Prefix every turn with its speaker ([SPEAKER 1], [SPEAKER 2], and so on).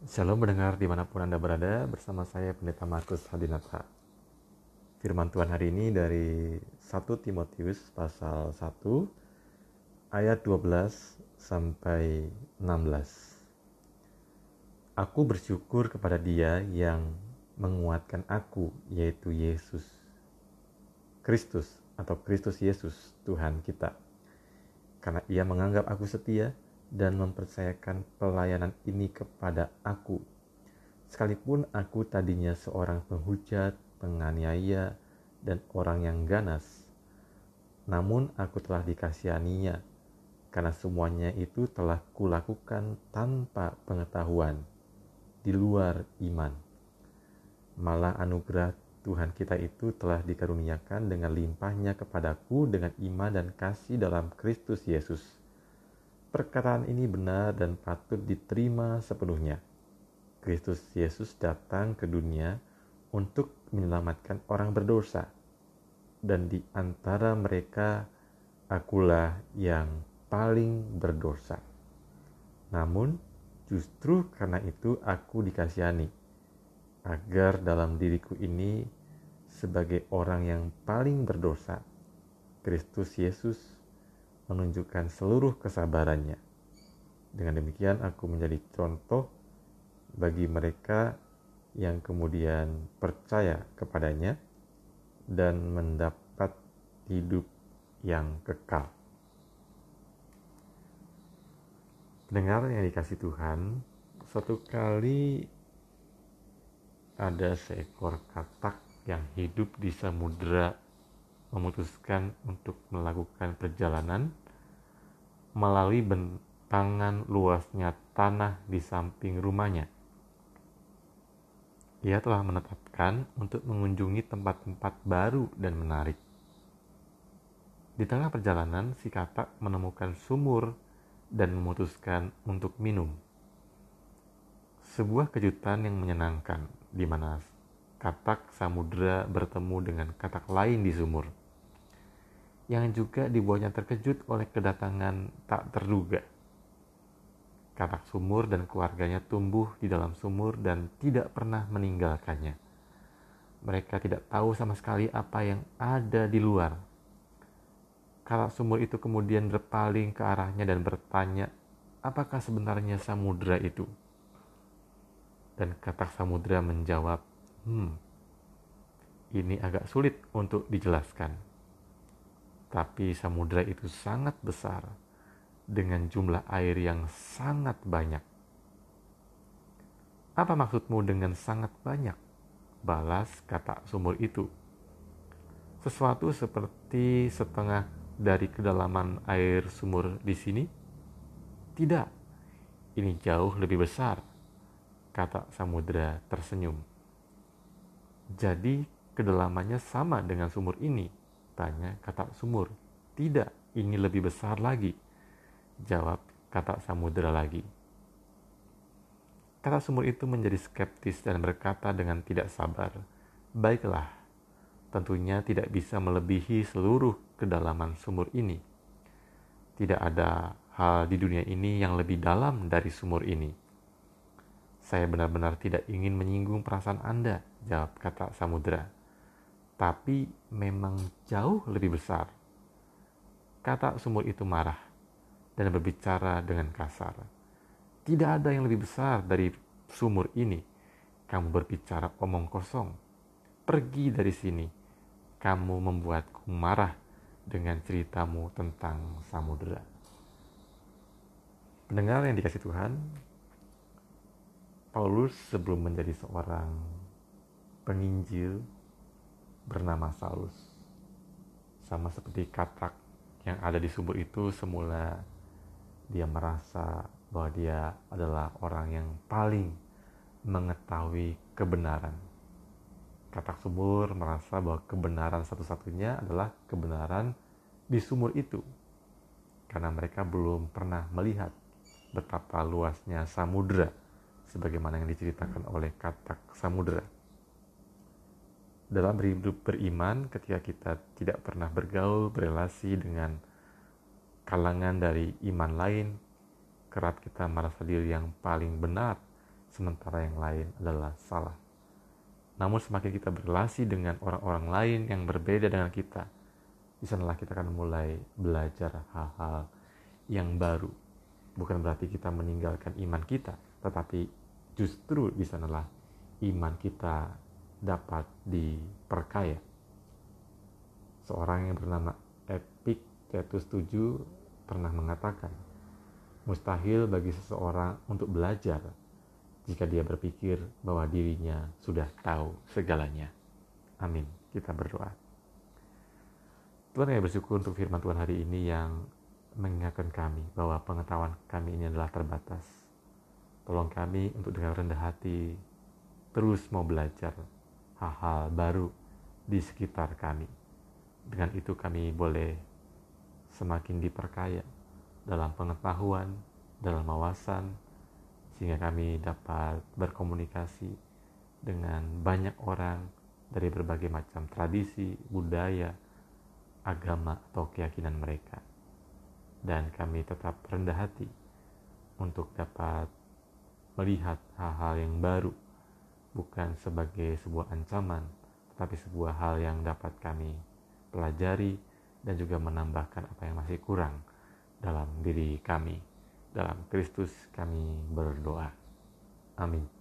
[SPEAKER 1] Shalom mendengar di mana pun Anda berada bersama saya Pendeta Markus Hadinata. Firman Tuhan hari ini dari 1 Timotius pasal 1 ayat 12 sampai 16. Aku bersyukur kepada dia yang menguatkan aku yaitu Yesus Kristus atau Kristus Yesus Tuhan kita. Karena ia menganggap aku setia dan mempercayakan pelayanan ini kepada aku. Sekalipun aku tadinya seorang penghujat, penganiaya, dan orang yang ganas, namun aku telah dikasihaninya karena semuanya itu telah kulakukan tanpa pengetahuan di luar iman. Malah anugerah Tuhan kita itu telah dikaruniakan dengan limpahnya kepadaku dengan iman dan kasih dalam Kristus Yesus Perkataan ini benar dan patut diterima sepenuhnya. Kristus Yesus datang ke dunia untuk menyelamatkan orang berdosa, dan di antara mereka akulah yang paling berdosa. Namun, justru karena itu aku dikasihani, agar dalam diriku ini, sebagai orang yang paling berdosa, Kristus Yesus menunjukkan seluruh kesabarannya. Dengan demikian aku menjadi contoh bagi mereka yang kemudian percaya kepadanya dan mendapat hidup yang kekal. Dengar yang dikasih Tuhan, suatu kali ada seekor katak yang hidup di samudera memutuskan untuk melakukan perjalanan melalui bentangan luasnya tanah di samping rumahnya. Ia telah menetapkan untuk mengunjungi tempat-tempat baru dan menarik. Di tengah perjalanan, si katak menemukan sumur dan memutuskan untuk minum. Sebuah kejutan yang menyenangkan, di mana katak samudera bertemu dengan katak lain di sumur yang juga dibuatnya terkejut oleh kedatangan tak terduga. Katak sumur dan keluarganya tumbuh di dalam sumur dan tidak pernah meninggalkannya. Mereka tidak tahu sama sekali apa yang ada di luar. Katak sumur itu kemudian berpaling ke arahnya dan bertanya, apakah sebenarnya samudera itu? Dan katak samudera menjawab, hmm, ini agak sulit untuk dijelaskan tapi samudera itu sangat besar dengan jumlah air yang sangat banyak. Apa maksudmu dengan sangat banyak? Balas kata sumur itu. Sesuatu seperti setengah dari kedalaman air sumur di sini? Tidak, ini jauh lebih besar, kata samudera tersenyum. Jadi kedalamannya sama dengan sumur ini, Tanya kata sumur. Tidak, ini lebih besar lagi. Jawab kata samudera lagi. Kata sumur itu menjadi skeptis dan berkata dengan tidak sabar, Baiklah, tentunya tidak bisa melebihi seluruh kedalaman sumur ini. Tidak ada hal di dunia ini yang lebih dalam dari sumur ini. Saya benar-benar tidak ingin menyinggung perasaan Anda, jawab kata samudera tapi memang jauh lebih besar. Kata sumur itu marah dan berbicara dengan kasar. Tidak ada yang lebih besar dari sumur ini. Kamu berbicara omong kosong. Pergi dari sini. Kamu membuatku marah dengan ceritamu tentang samudera. Pendengar yang dikasih Tuhan, Paulus sebelum menjadi seorang penginjil bernama Saulus. Sama seperti katak yang ada di sumur itu semula dia merasa bahwa dia adalah orang yang paling mengetahui kebenaran. Katak sumur merasa bahwa kebenaran satu-satunya adalah kebenaran di sumur itu. Karena mereka belum pernah melihat betapa luasnya samudera sebagaimana yang diceritakan oleh katak samudera dalam hidup beriman ketika kita tidak pernah bergaul berelasi dengan kalangan dari iman lain kerap kita merasa diri yang paling benar sementara yang lain adalah salah. Namun semakin kita berrelasi dengan orang-orang lain yang berbeda dengan kita, di sanalah kita akan mulai belajar hal-hal yang baru. Bukan berarti kita meninggalkan iman kita, tetapi justru di sanalah iman kita dapat diperkaya. Seorang yang bernama Epictetus VII pernah mengatakan, mustahil bagi seseorang untuk belajar jika dia berpikir bahwa dirinya sudah tahu segalanya. Amin. Kita berdoa. Tuhan yang bersyukur untuk firman Tuhan hari ini yang mengingatkan kami bahwa pengetahuan kami ini adalah terbatas. Tolong kami untuk dengan rendah hati terus mau belajar hal-hal baru di sekitar kami. Dengan itu kami boleh semakin diperkaya dalam pengetahuan, dalam wawasan, sehingga kami dapat berkomunikasi dengan banyak orang dari berbagai macam tradisi, budaya, agama, atau keyakinan mereka. Dan kami tetap rendah hati untuk dapat melihat hal-hal yang baru, bukan sebagai sebuah ancaman, tetapi sebuah hal yang dapat kami pelajari dan juga menambahkan apa yang masih kurang dalam diri kami. Dalam Kristus kami berdoa. Amin.